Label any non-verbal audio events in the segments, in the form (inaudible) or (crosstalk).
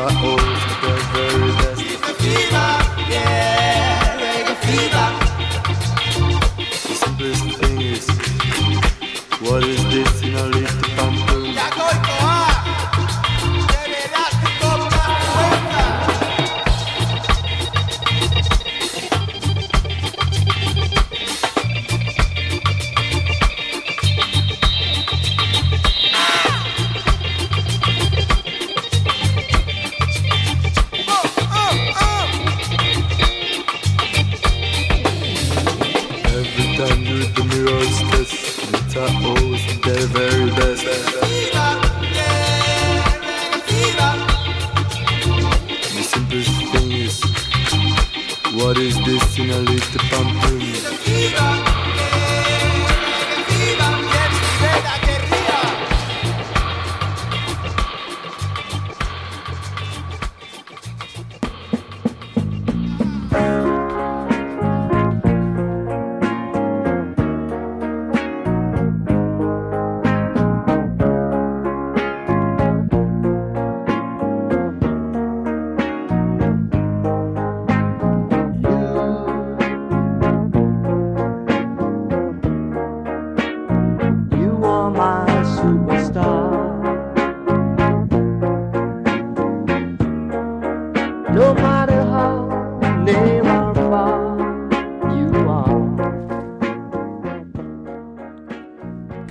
oh.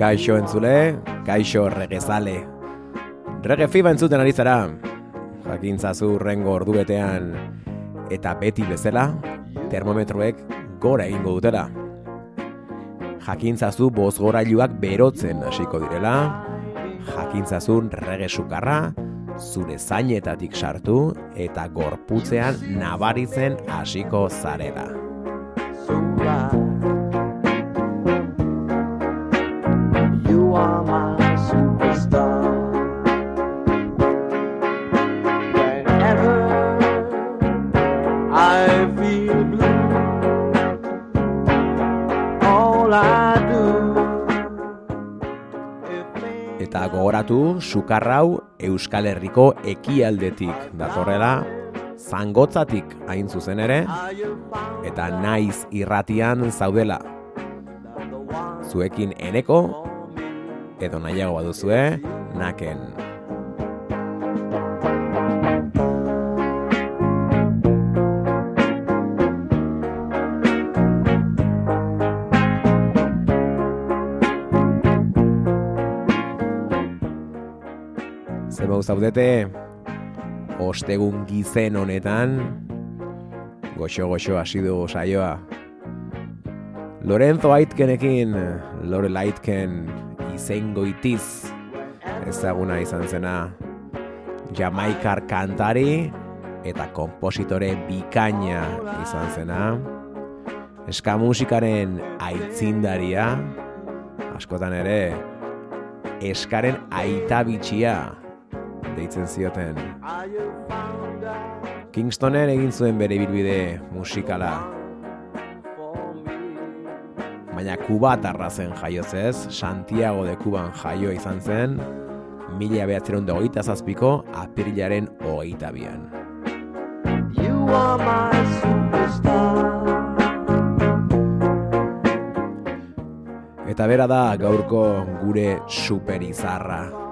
Kaixo entzule, kaixo regezale. Rege fiba entzuten ari zara. Jakintzazu rengo ordubetean eta beti bezala termometroek gora egingo dutela. Jakintzazu bozgorailuak berotzen hasiko direla. Jakintzazun rege sukarra, zure zainetatik sartu eta gorputzean nabaritzen hasiko zarela. kontatu sukarrau Euskal Herriko ekialdetik. Datorrela zangotzatik hain zuzen ere eta naiz irratian zaudela. Zuekin eneko edo nahiago baduzue naken. zaudete ostegun gizen honetan goxo goxo hasi du saioa. Lorenzo Aitkenekin Lore Lightken izengo itiz ezaguna izan zena. Jamaikar kantari eta kompositore bikaina izan zena. Eska musikaren aitzindaria askotan ere eskaren aitabitxia bitxia deitzen zioten. Kingstonen egin zuen bere bilbide musikala. Baina kubatarra zen jaiozez, Santiago de Kuban jaio izan zen, mila behatzeron de hogeita zazpiko, apirilaren hogeita bian. You are my superstar. Eta bera da gaurko gure superizarra,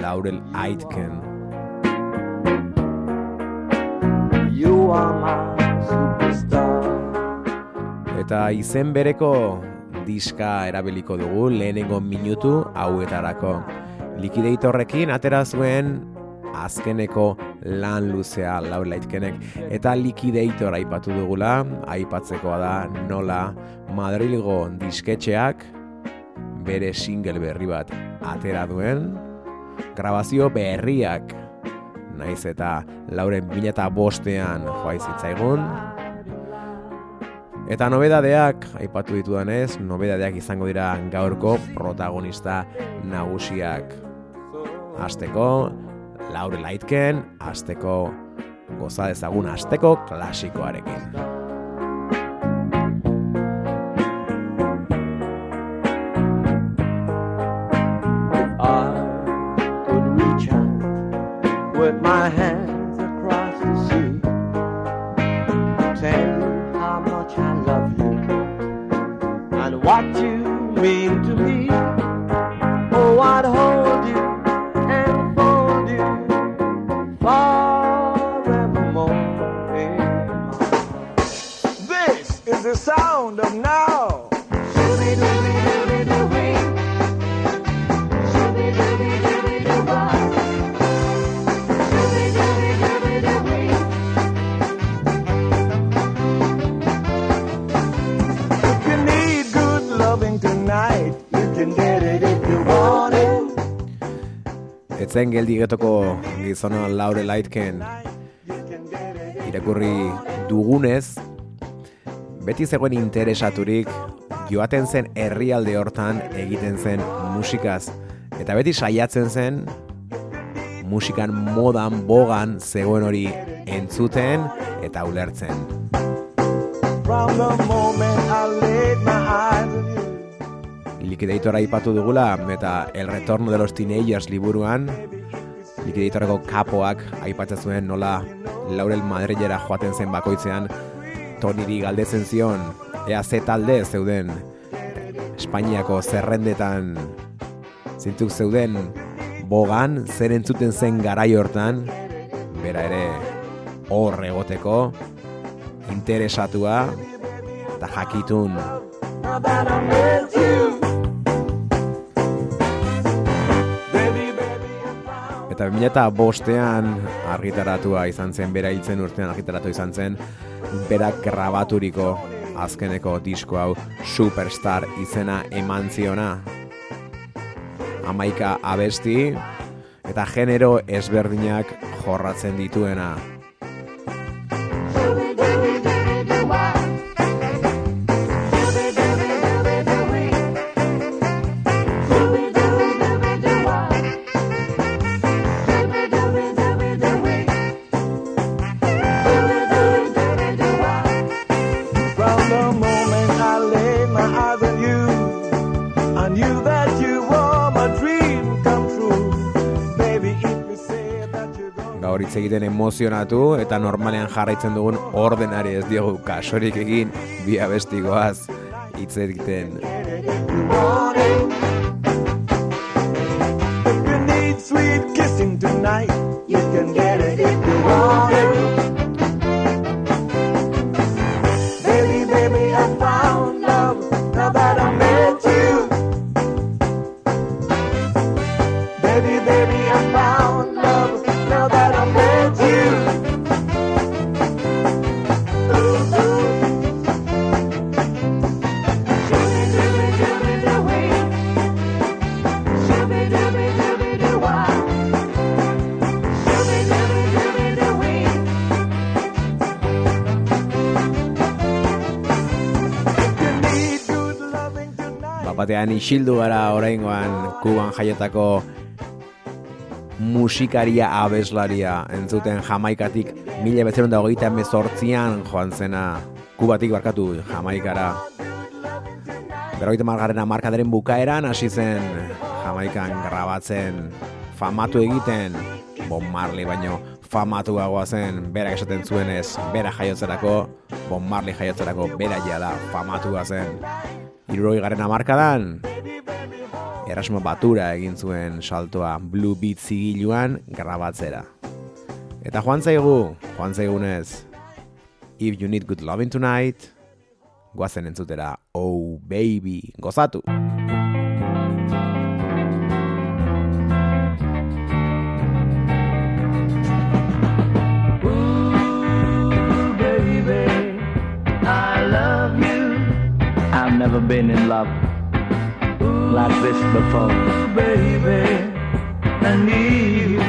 Laurel Aitken. You are my superstar. Eta izen bereko diska erabiliko dugu lehenengo minutu hauetarako. Liquidatorrekin atera zuen azkeneko lan luzea Laurel Aitkenek. Eta Liquidator aipatu dugula, aipatzekoa da nola Madrilgo disketxeak bere single berri bat atera duen, grabazio berriak naiz eta lauren bila eta bostean joa zitzaigun. Eta nobedadeak, aipatu ditudanez, nobedadeak izango dira gaurko protagonista nagusiak. Azteko, Laure Laitken, azteko goza dezagun azteko klasikoarekin. The sound of now. Etzen geldi getoko gizona Laure Laitken. Irakurri dugunez, beti zegoen interesaturik joaten zen herrialde hortan egiten zen musikaz. Eta beti saiatzen zen musikan modan, bogan zegoen hori entzuten eta ulertzen. Liquidatora aipatu dugula eta El Retorno de los Teenagers liburuan Liquidatoreko kapoak aipatzen zuen nola Laurel Madrilera joaten zen bakoitzean Toniri galdetzen zion ea ze talde zeuden Espainiako zerrendetan. Zintzuk zeuden bogan zer entzuten zen garai hortan bera ere hor egoteko interesatua eta jakitun. Eta 2005 bostean argitaratua izan zen, bera hiltzen urtean argitaratu izan zen, berak grabaturiko azkeneko disko hau Superstar izena eman ziona. Amaika abesti eta genero ezberdinak jorratzen dituena. Egiten emozionatu eta normalean jarraitzen dugun ordenari ez diogu kasorik egin bi abestikoaz hitz egiten. sweet kissing tonight, you can get it if you want it. Batean isildu gara oraingoan Kuban jaiotako musikaria abeslaria entzuten jamaikatik mila bezeron da hogeita emezortzian joan zena Kubatik barkatu jamaikara. Berrogeita margarren amarkadaren bukaeran hasi zen Jamaikan grabatzen famatu egiten Bon Marley baino famatuagoa zen berak esaten zuenez bera jaiotzerako Bon Marley jaiotzerako bera jala famatua zen Iruroi garen amarkadan Erasmo Batura egin zuen saltoa Blue Beat zigiluan grabatzera Eta joan zaigu, joan zaigunez If you need good loving tonight Guazen entzutera Oh baby, gozatu! Been in love like this before. baby, I need you.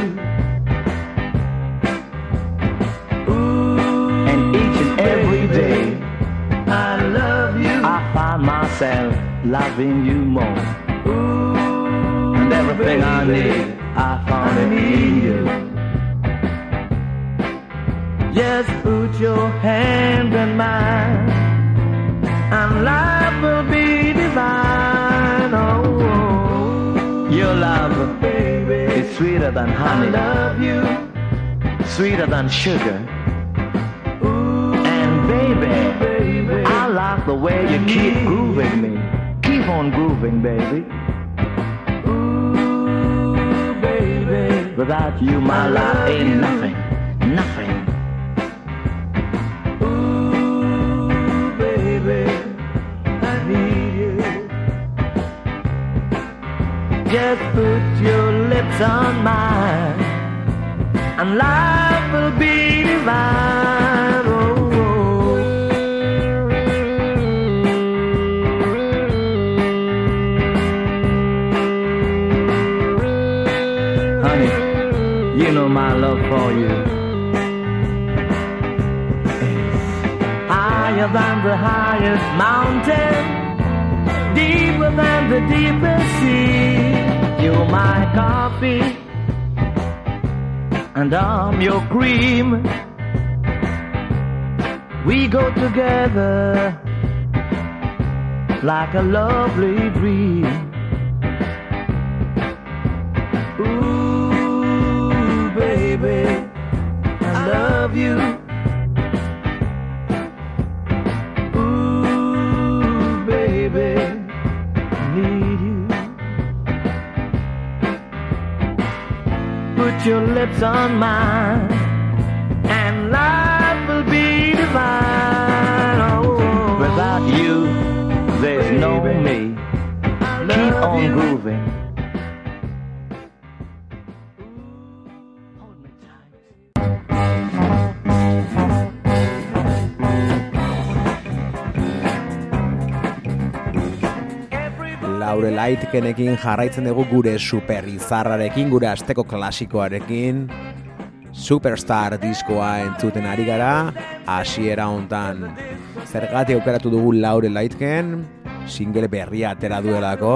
Ooh, and each and every day, I love you. I find myself loving you more. Ooh, and everything I need, I found in you. Just put your hand in mine, and life will be divine. Oh, your love, baby, is sweeter than honey. I love you, sweeter than sugar. and baby, I like the way you keep grooving me. Keep on grooving, baby. Ooh, baby. Without you, my life ain't nothing. Just put your lips on mine, and life will be divine. Oh, honey, you know my love for you. higher than the highest mountain, deeper than the deepest sea. You're my coffee, and I'm your cream. We go together like a lovely dream. Ooh, baby, I love you. Lips on mine, Laure Laitkenekin jarraitzen dugu gure super izarrarekin, gure asteko klasikoarekin. Superstar diskoa entzuten ari gara, hasiera hontan zergati aukeratu dugu Laure Laitken, single berria atera duelako.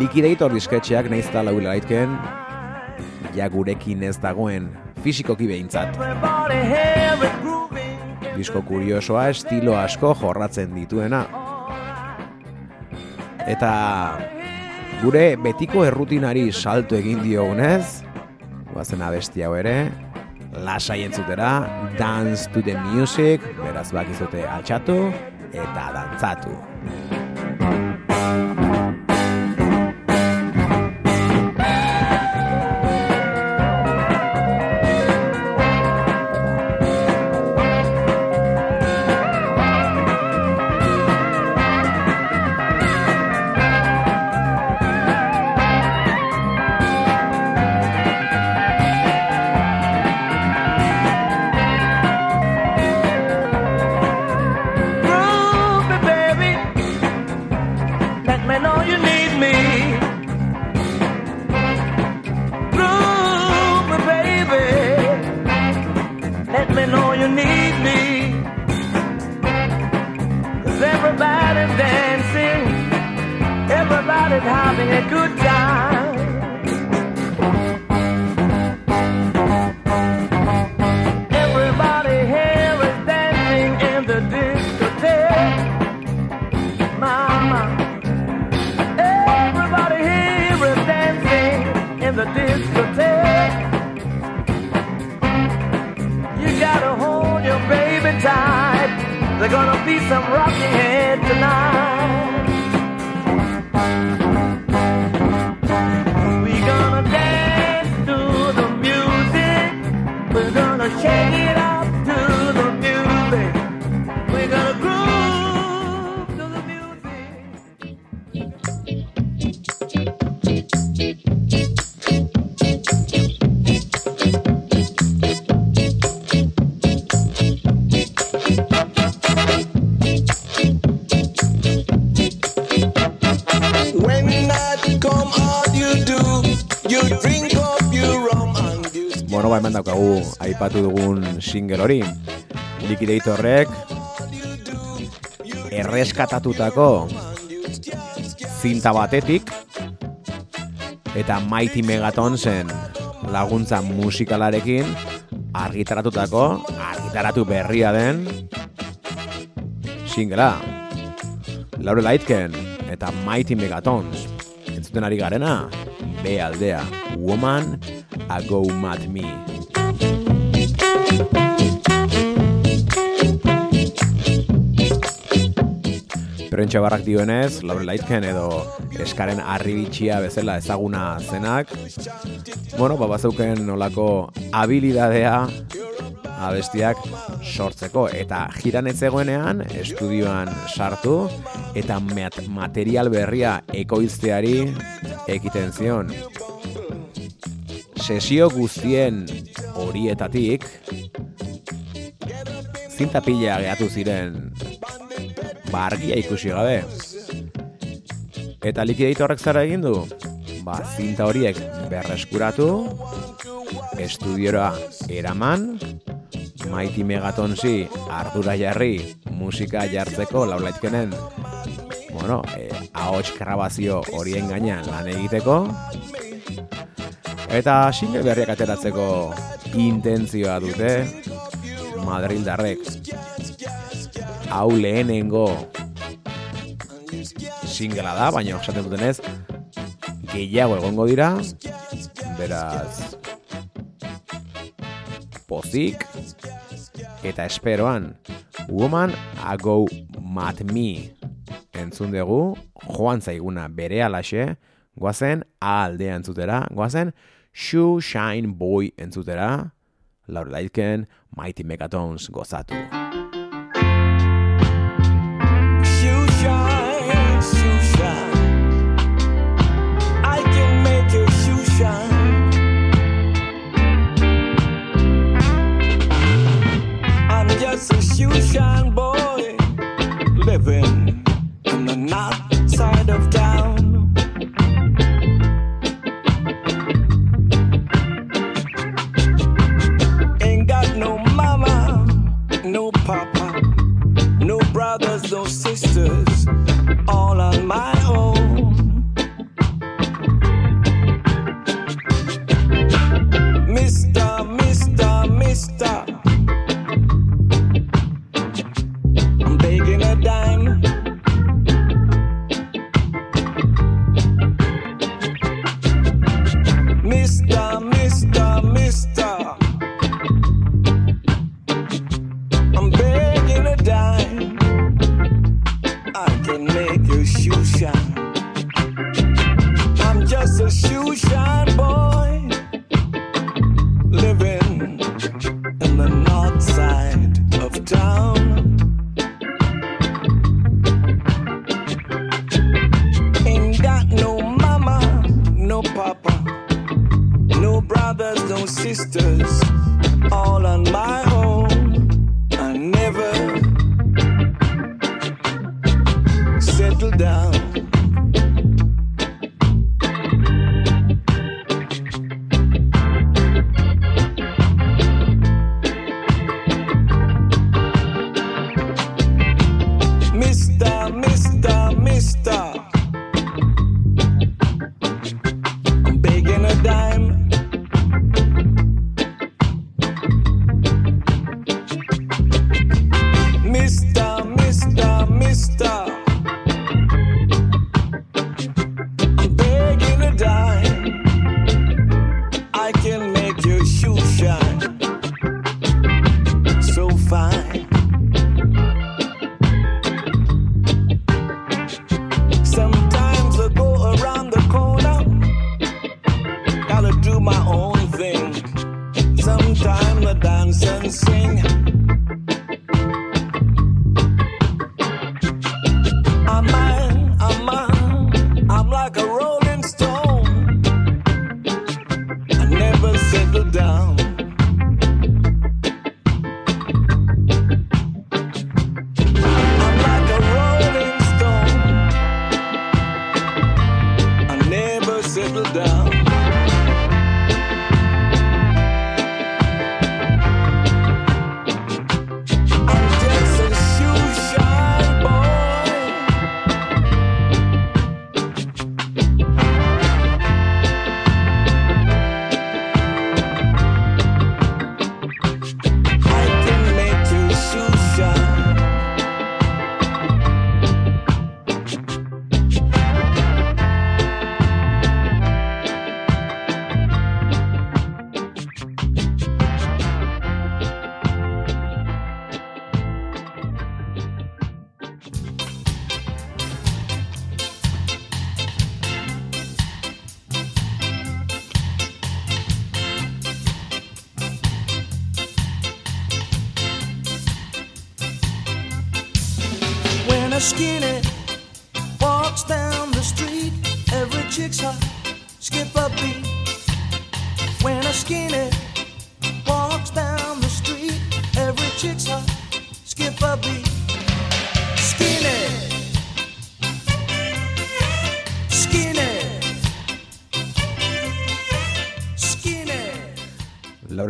Liquidator disketxeak nahiz eta Laure Laitken, ja gurekin ez dagoen fisikoki behintzat. Disko kuriosoa estilo asko jorratzen dituena. Eta gure betiko errutinari salto egin diogunez, guazen abesti hau ere, lasai entzutera, dance to the music, beraz bakizute altxatu eta dantzatu. Ba, hemen daukagu, aipatu dugun single hori. Liquidatorrek erreskatatutako zinta batetik eta Mighty Megatonsen laguntza musikalarekin argitaratutako, argitaratu berria den singlea. Laure Laitken eta Mighty Megatons entzuten ari garena, B aldea, Woman, A Go Mad Me. Prentsa barrak dioenez, Laure Laitken edo eskaren arribitxia bezala ezaguna zenak, bueno, ba, bazeuken nolako habilidadea abestiak sortzeko eta jiran ez zegoenean estudioan sartu eta mat- material berria ekoizteari ekiten zion. Sesio guztien horietatik zinta pila gehatu ziren ba argia ikusi gabe. Eta likidatorrek zara egin du? Ba, zinta horiek berreskuratu, estudiora eraman, Mighty Megatonsi ardura jarri musika jartzeko laulaitkenen bueno, eh, ahots grabazio horien gainean lan egiteko eta single berriak ateratzeko intentzioa dute Madrildarrek. Hau lehenengo singlea da, baina esaten dutenez gehiago egongo dira. Beraz pozik eta esperoan Woman I Go Mad Me. Entzun dugu joan zaiguna bere alaxe goazen aldea entzutera goazen Shoe Shine Boy entzutera Laura Daitken Mighty Megatons gozatu Shoe shine, shoe shine. I can make your shoe shine. I'm just a shoe shine boy living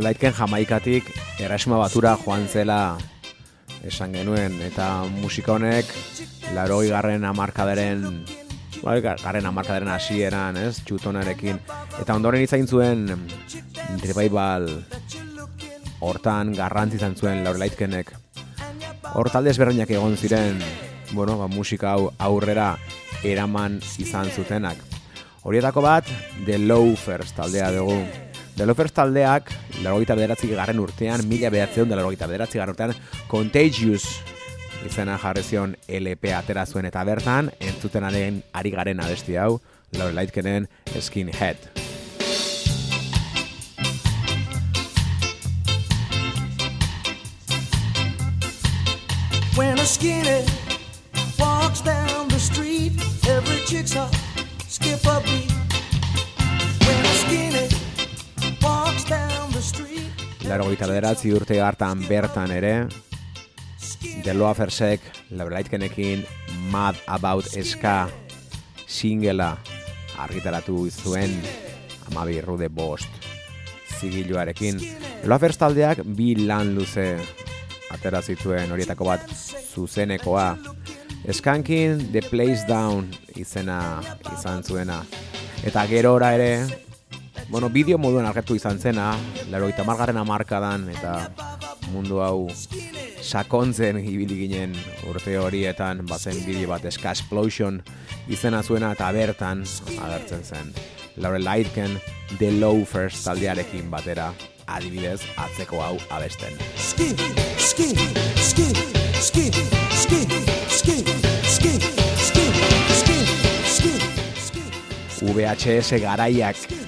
Lorelaitken jamaikatik erresuma batura joan zela esan genuen eta musika honek laroi garren amarkaderen bai, gar- garren amarkaderen hasieran, ez, txutonarekin. Eta ondoren izain zuen revival hortan garrantzi izan zuen Lorelaitkenek hor talde ezberdinak egon ziren bueno, ba, musika hau aurrera eraman izan zutenak. Horietako bat The Loafers taldea dugu. The Loafers taldeak larogeita bederatzi garren urtean mila behatzeun da larogeita bederatzi garren urtean Contagious izena jarri zion LP atera zuen eta bertan entzutenaren ari garen abesti hau Lorelaitkenen Skinhead When a skinny walks down the street, every chick's hot, skip a beat. Street, Larogeita bederatzi urte hartan bertan ere The Loafersek Lorelaitkenekin Mad About Ska singela argitaratu zuen amabi rude bost zigiluarekin. Loafers taldeak bi lan luze atera zituen horietako bat zuzenekoa. Skankin The Place Down izena izan zuena. Eta gerora ere, bueno, bideo moduan agertu izan zena, laro eta margarren amarkadan, eta mundu hau sakontzen ibili ginen urte horietan, bazen bideo bat Ska Explosion izena zuena eta bertan agertzen zen. Laurel Lightken The Loafers taldearekin batera, adibidez, atzeko hau abesten. skin, skin, skin, skin, skin, skin, skin, skin, skin, skin, skin, VHS garaiak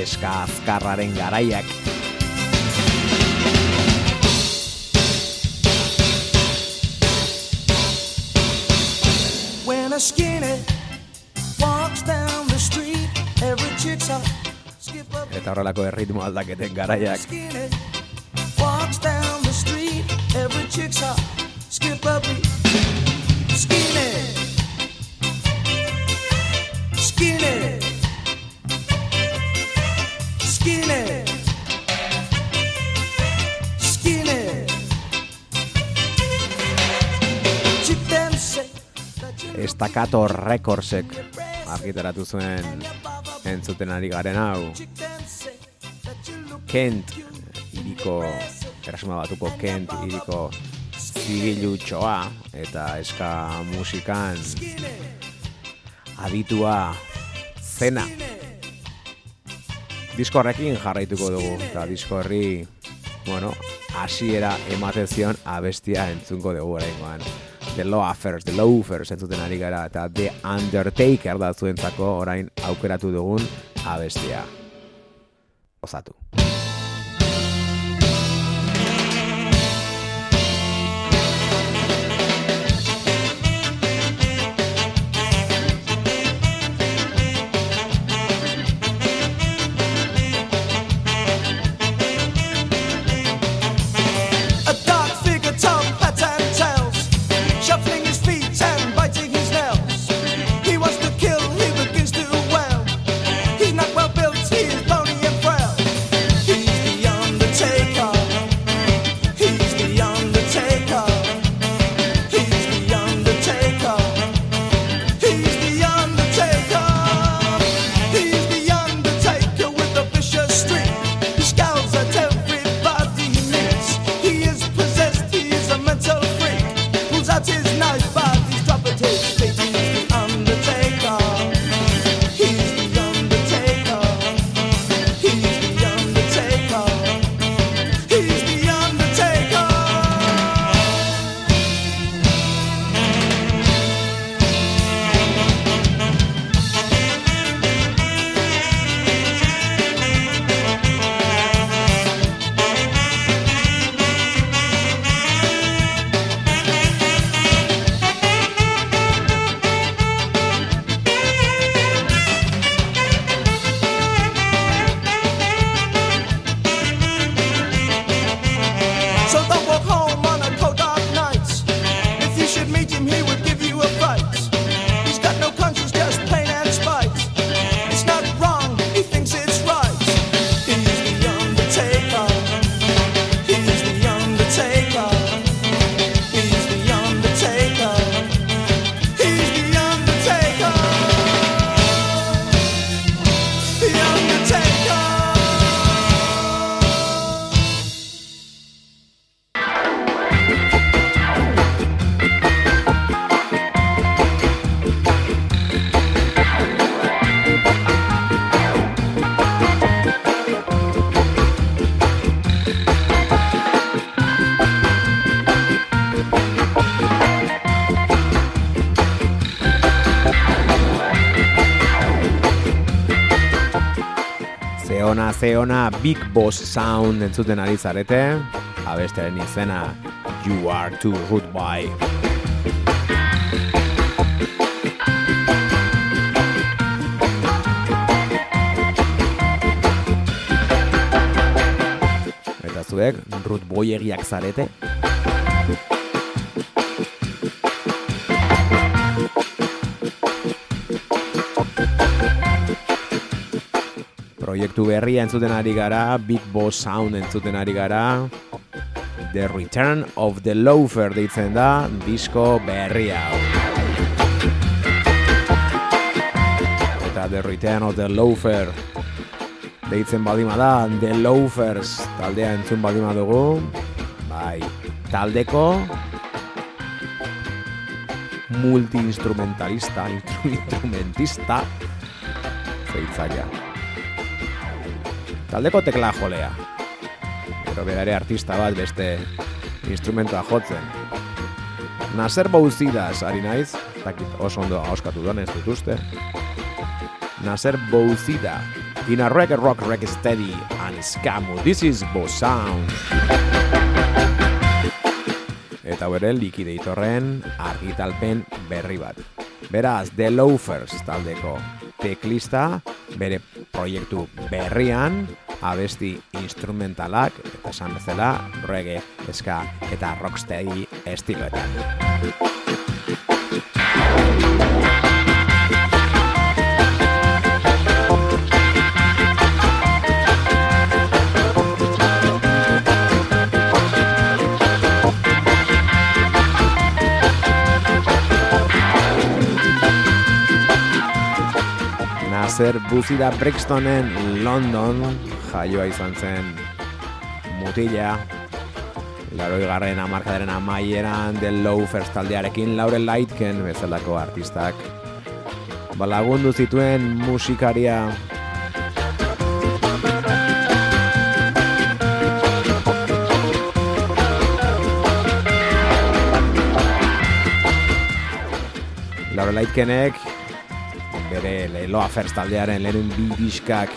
eska azkarraren garaiak When a skinny walks down the street, every chick's skip beat. eta horrelako erritmo aldaketen garaiak Skinny walks down the street, every chick's hot, skip beat. Skinny, skinny, Σκύλε Σκύλε Estakato Recordsek argitaratu zuen entzuten ari garen hau. Kent iriko erasuma batuko Kent iriko zigilutxoa eta eska musikan aditua zena disko horrekin jarraituko dugu eta disko horri bueno, hasiera ematen zion abestia entzungo dugu oraingoan. The Loafers, The Loafers entzuten ari gara eta The Undertaker da zuentzako orain aukeratu dugun abestia. Osatu. Zeona, zeona, Big Boss Sound entzuten ari zarete, abestearen izena You Are Too Rude Boy. Eta zuek, Rude Boy egiak zarete, proiektu berria entzuten ari gara, Big Boss Sound entzuten ari gara, The Return of the Loafer deitzen da, disko berri hau. Eta The Return of the Loafer deitzen badima da, The Loafers taldea entzun badima dugu, bai, taldeko multi-instrumentalista, (laughs) instrumentista, zeitzaia. Taldeko tekla jolea. Gero berare artista bat beste instrumentoa jotzen. Nasser Bouzidas, ari naiz, dakit oso ondo hauskatu duan ez dut uste. Nasser Bouzida, in a reggae rock reggae steady and skamu, this is Bo Sound. Eta bere likideitorren argitalpen berri bat. Beraz, The Loafers taldeko teklista bere proiektu berrian abesti instrumentalak eta esan bezala reggae, ska eta rocksteady estiloetan. Nasser Buzida Brixtonen London jaioa izan zen mutila. Laroi garren amarkadaren amaieran The Loafers taldearekin Laurel Lightken bezalako artistak balagundu zituen musikaria. Laurel Lightkenek bere Leloa First taldearen lehenen bi diskak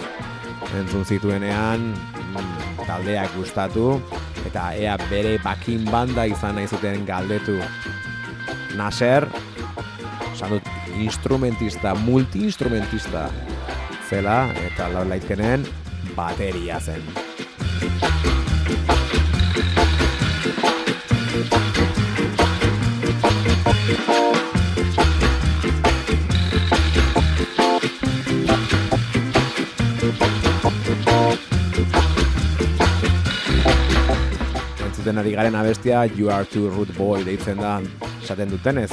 entzun zituenean mm, taldeak gustatu eta ea bere bakin banda izan nahi zuten galdetu Nasser esan dut instrumentista, multi-instrumentista zela eta lau laitkenen bateria zen. Entzuten ari garen abestia You Are Too Rude Boy deitzen da esaten dutenez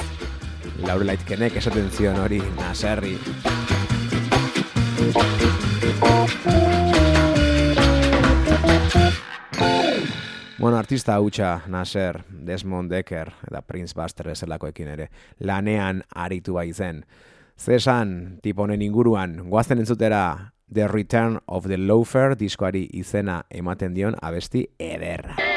Laurelaitkenek esaten zion hori Naserri Bueno, artista hautsa Nasser, Desmond Decker eta Prince Buster eselakoekin ere lanean aritu bai zen. Zesan, tipo honen inguruan, goazten entzutera The Return of the Loafer diskoari izena ematen dion abesti ederra.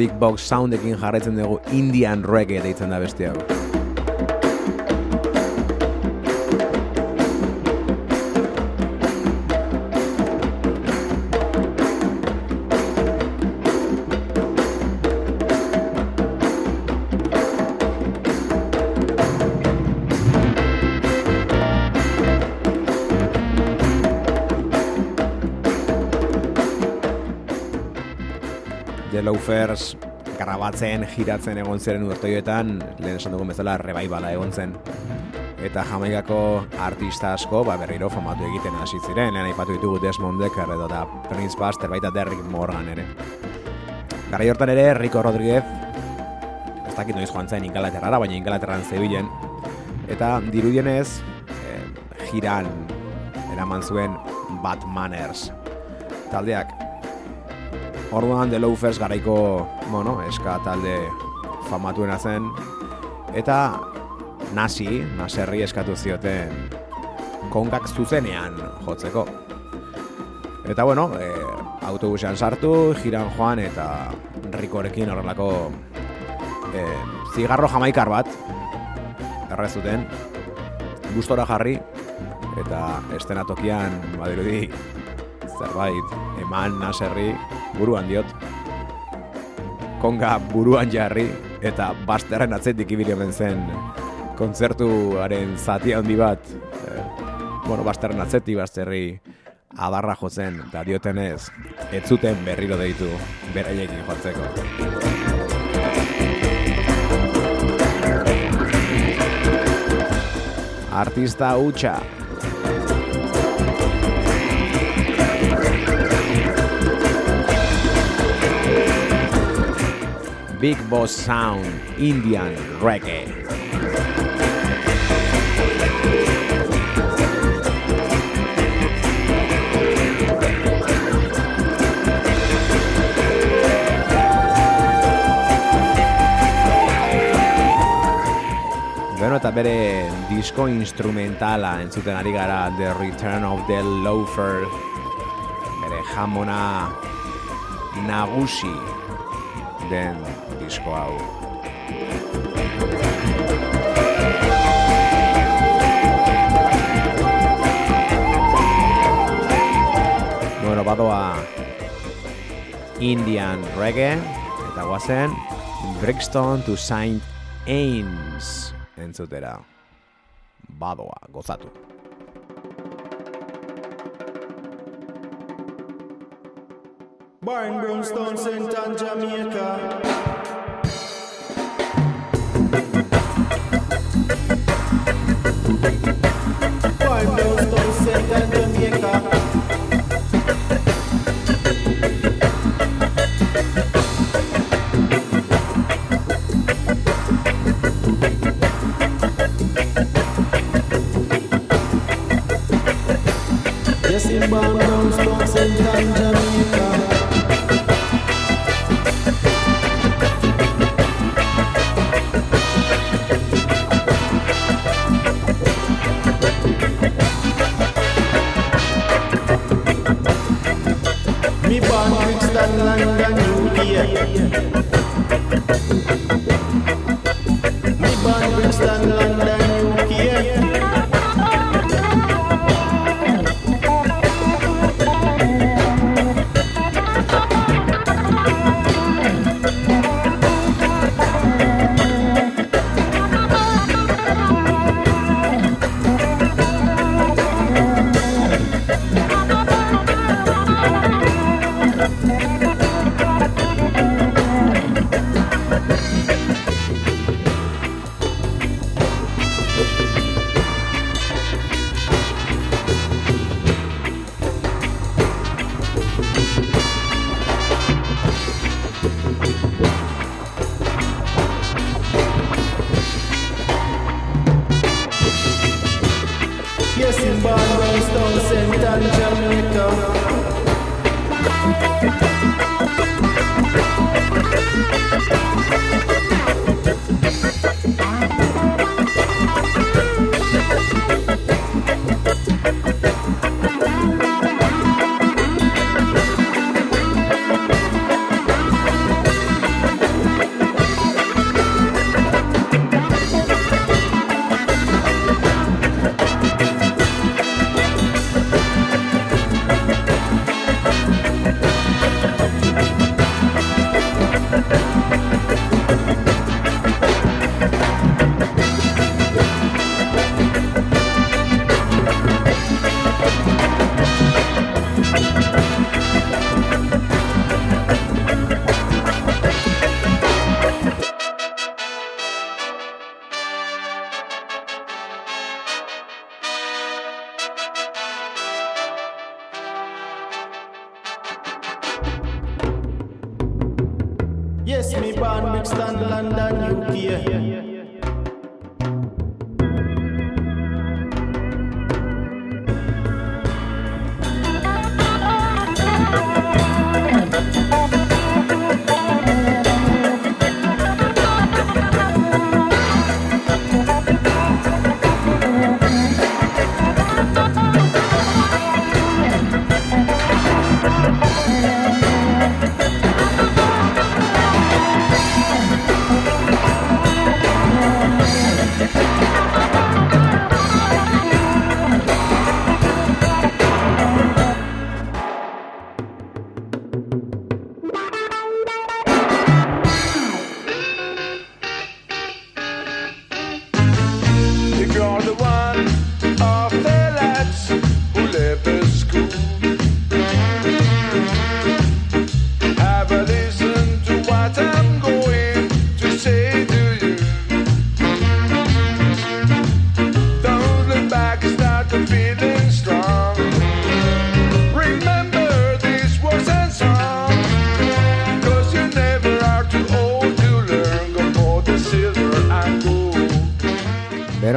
Big Box Soundekin jarraitzen dugu Indian Reggae deitzen da beste hau. The Loafers grabatzen, giratzen egon ziren urteoetan, lehen esan dugun bezala rebaibala egon zen. Eta jamaikako artista asko, ba, berriro famatu egiten hasi ziren, lehen aipatu ditugu Desmond Decker edo da Prince Buster, baita Derrick Morgan ere. Garai hortan ere, Rico Rodriguez, ez dakit noiz joan zen Ingalaterrara, baina Ingalaterran zebilen, eta dirudienez, eh, jiran eraman zuen Bad Manners taldeak. Orduan The Loafers garaiko, bueno, eska talde famatuena zen. Eta nasi, naserri eskatu zioten kongak zuzenean jotzeko. Eta bueno, e, autobusean sartu, jiran joan eta rikorekin horrelako e, zigarro jamaikar bat errezuten, gustora jarri eta estenatokian badirudi zerbait eman naserri buruan diot. Konga buruan jarri eta basterren atzetik ibili hemen zen kontzertuaren zati handi bat. Eh, bueno, basterren atzetik basterri adarra jotzen eta diotenez ez zuten berriro deitu beraiekin jotzeko. Artista hutsa Big Boss Sound Indian Reggae. Eta bere disko instrumentala entzuten ari gara The Return of the Loafer bere jamona nagusi den disko hau. Bueno, badoa Indian Reggae eta guazen Brixton to Saint Ains entzutera. Badoa, gozatu. Born Brownstone, St. Ann, Jamaica. Born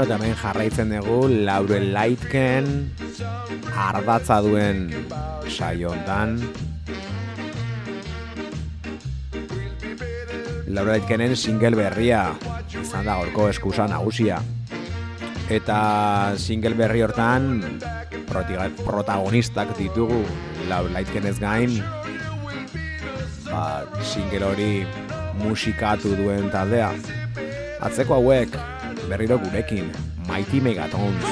Bero tamen jarraitzen dugu Laurel Lightken ardatza duen saio hontan. Laurel Lightkenen single berria izan da gorko eskusa nagusia. Eta single berri hortan protagonistak ditugu Laurel Lightkenez gain ba, single hori musikatu duen taldea. Atzeko hauek berriro gurekin, Mighty Megatons.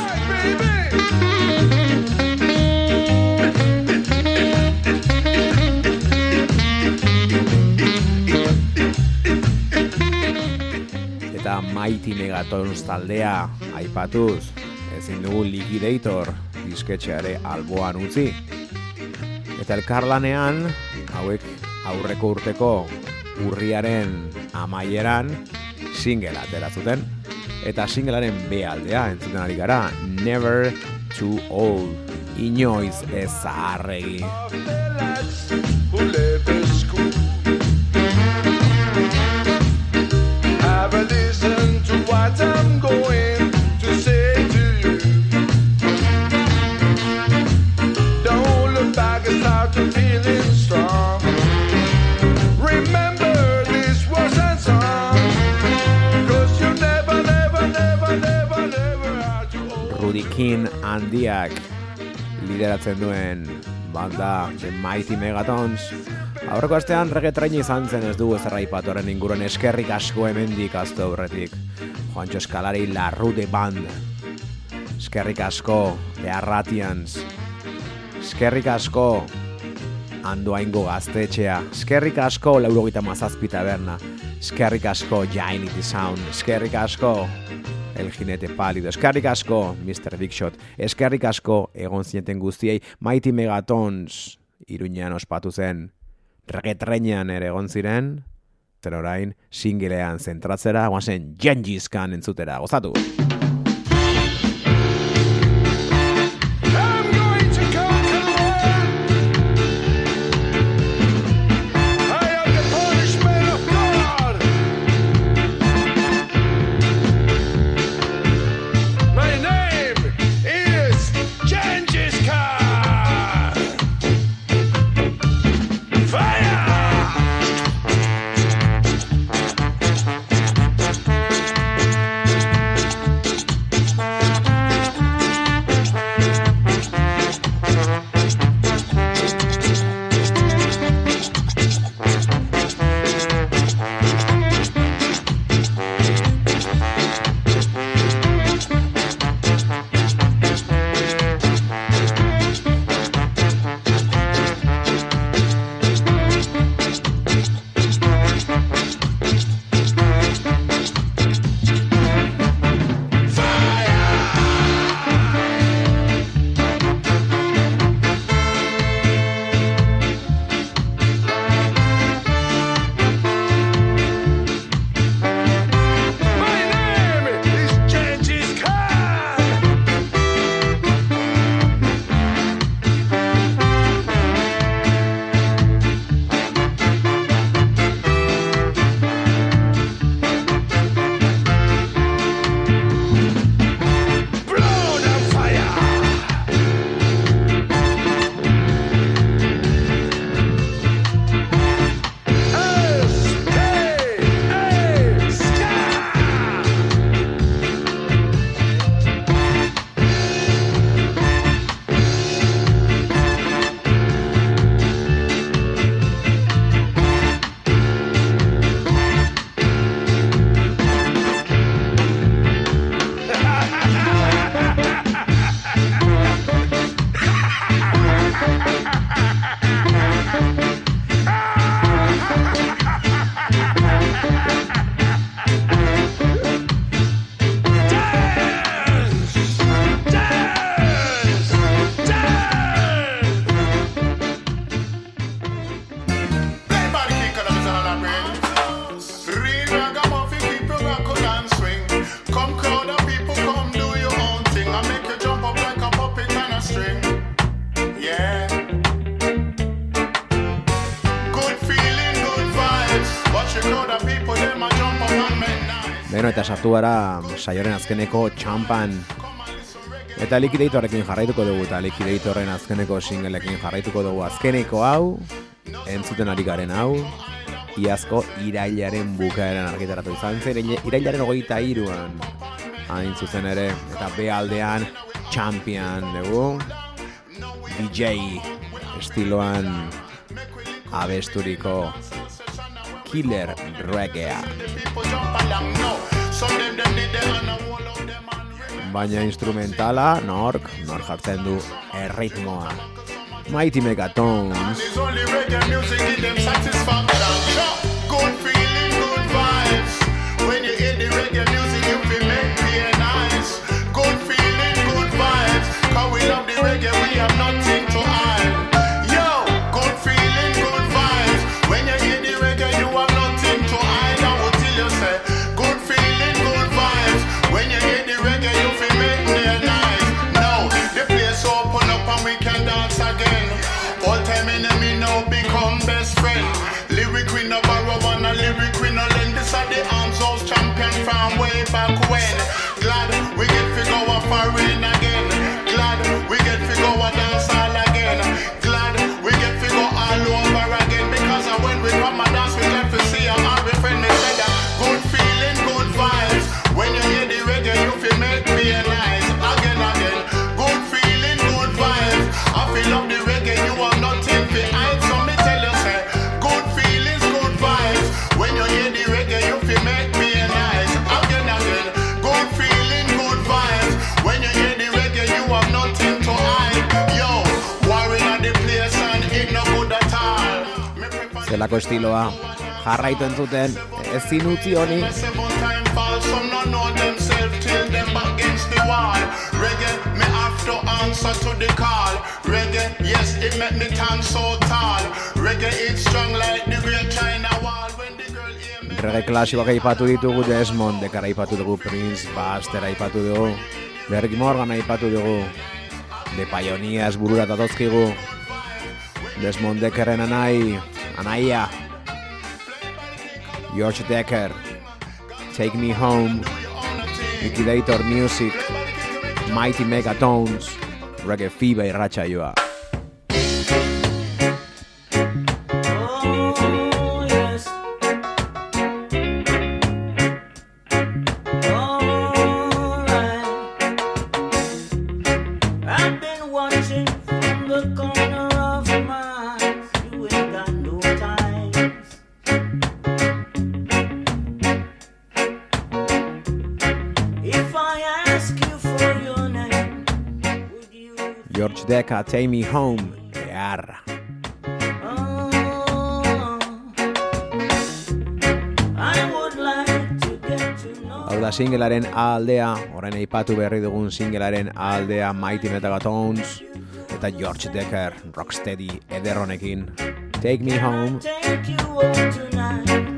Eta Mighty Megatons taldea aipatuz, ezin dugu Liquidator disketxeare alboan utzi. Eta elkarlanean, hauek aurreko urteko urriaren amaieran single atera zuten. Eta singlearen B aldea entzuten ari gara, Never Too Old. Inoiz ez zaharregi. Have a listen to what King handiak lideratzen duen banda The Mighty Megatons. Aurreko astean reggaetrain izan zen ez dugu ezer aipatoren inguruan eskerrik asko hemendik azte aurretik. Juancho Eskalari La Rude Band. Eskerrik asko The Arratians. Eskerrik asko Andoaingo gaztetxea. Eskerrik asko Laurogita Mazazpi Taberna. Eskerrik asko Jainity Sound. Eskerrik asko El Jinete Pálido. Eskerrik asko Mr. Big Shot. Eskerrik asko egon zineten guztiei Mighty Megatons Iruñean ospatu zen. Reggaetrenean ere egon ziren. Zer orain singlean zentratzera, guazen Gengis-Khan entzutera. Gozatu! Beno eta sartu gara saioren azkeneko txampan Eta Liquidatorrekin jarraituko dugu eta Liquidatorren azkeneko singleekin jarraituko dugu. Azkeneko hau Entzuten ari garen hau Iazko irailaren bukaeran argitaratu izan zen Irailaren hogeita iruan Hain zuzen ere Eta B aldean Champion dugu. DJ estiloan abesturiko Killer Reggae Baina instrumentala nork, nork jartzen du erritmoa Mighty Megatons It's only reggae music give them satisfaction. Good feeling, good vibes. When you hear the reggae music, you feel make feel nice. Good feeling, good vibes. Cause we love the reggae, we have nothing to from way back when. Glad we get to go a foreign again. Glad we get to go Zelako estiloa jarraitu entzuten ezin utzi honi. Reggae, me have to answer to the call. Reggae, yes, it make me stand so tall. Reggae, it's strong like the great China wall. Reggae klasikoak aipatu ditugu Desmond Dekar aipatu dugu Prince Buster aipatu dugu Berg Morgan aipatu dugu The Pioneers burura datozkigu Desmond Deckerren anai Anaia uh, George Decker Take Me Home Liquidator Music Mighty Megatones Reggae Fever Racha Oh, Decker Take Me Home know. Hau da singlearen A aldea, orain aipatu berri dugun singlearen A aldea Mighty Metagatones eta George Decker Rocksteady ederronekin Take Me Home Take you home tonight.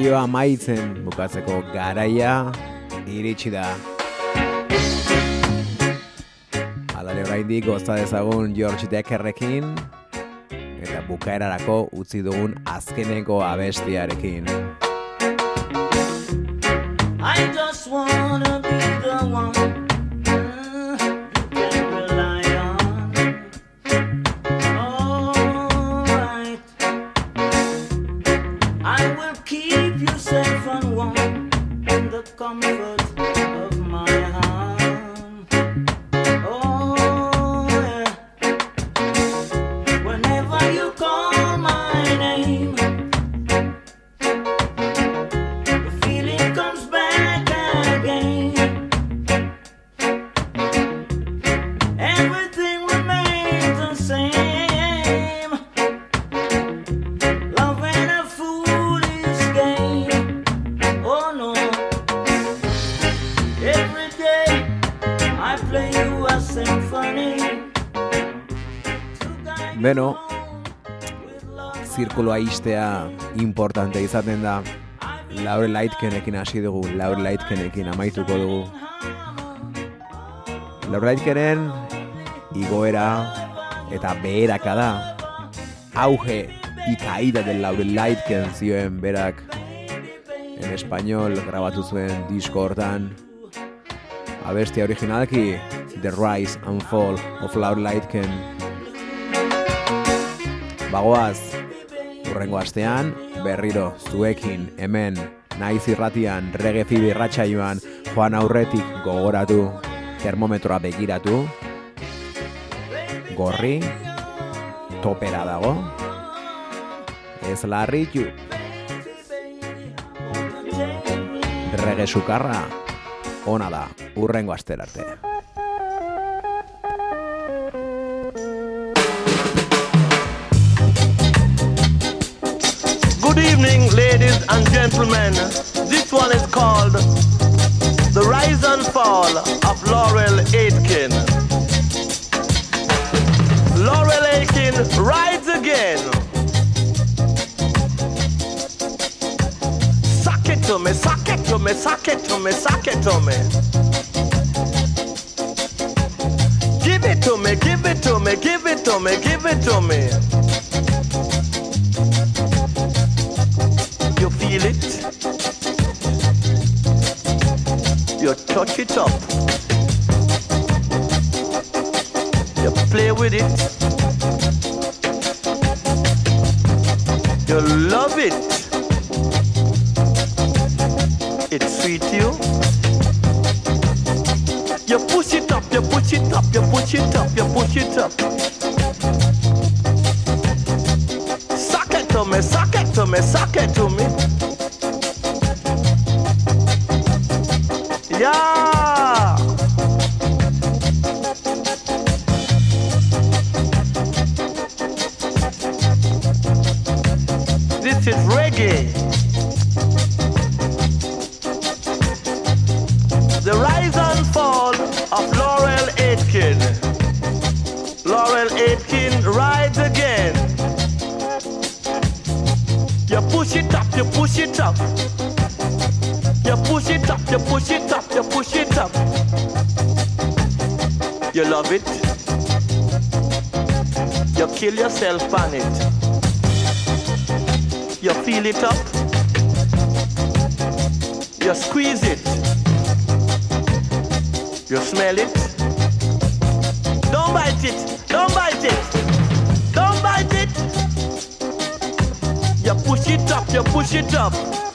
Saioa maitzen bukatzeko garaia iritsi da. Alare oraindik goza dezagun George Deckerrekin eta bukaerarako utzi dugun azkeneko abestiarekin. I just wanna be the one Beno, zirkuloa istea importante izaten da. Laure Laitkenekin hasi dugu, Laure Laitkenekin amaituko dugu. Laure Laitkenen igoera eta beheraka da. Auge y caída del Laure Laitken zioen berak en español grabatu zuen disko hortan. Abestia originalki The Rise and Fall of Laure Laitken Bagoaz, urrengo astean, berriro zuekin hemen naiz irratian rege irratsaioan joan aurretik gogoratu termometroa begiratu gorri topera dago ez larritu rege sukarra ona da urrengo asterarte evening, ladies and gentlemen. This one is called The Rise and Fall of Laurel Aitken. Laurel Aitken rides again. Suck it to me, suck it to me, suck it to me, suck it to me. Give it to me, give it to me, give it to me, give it to me. Feel it? You touch it up. You play with it. You love it. It sweet you. You push it up, you push it up, you push it up, you push it up. Suck it to me, suck it to me, suck it to me. Yeah. Yourself on it. You feel it up. You squeeze it. You smell it. Don't bite it. Don't bite it. Don't bite it. You push it up. You push it up.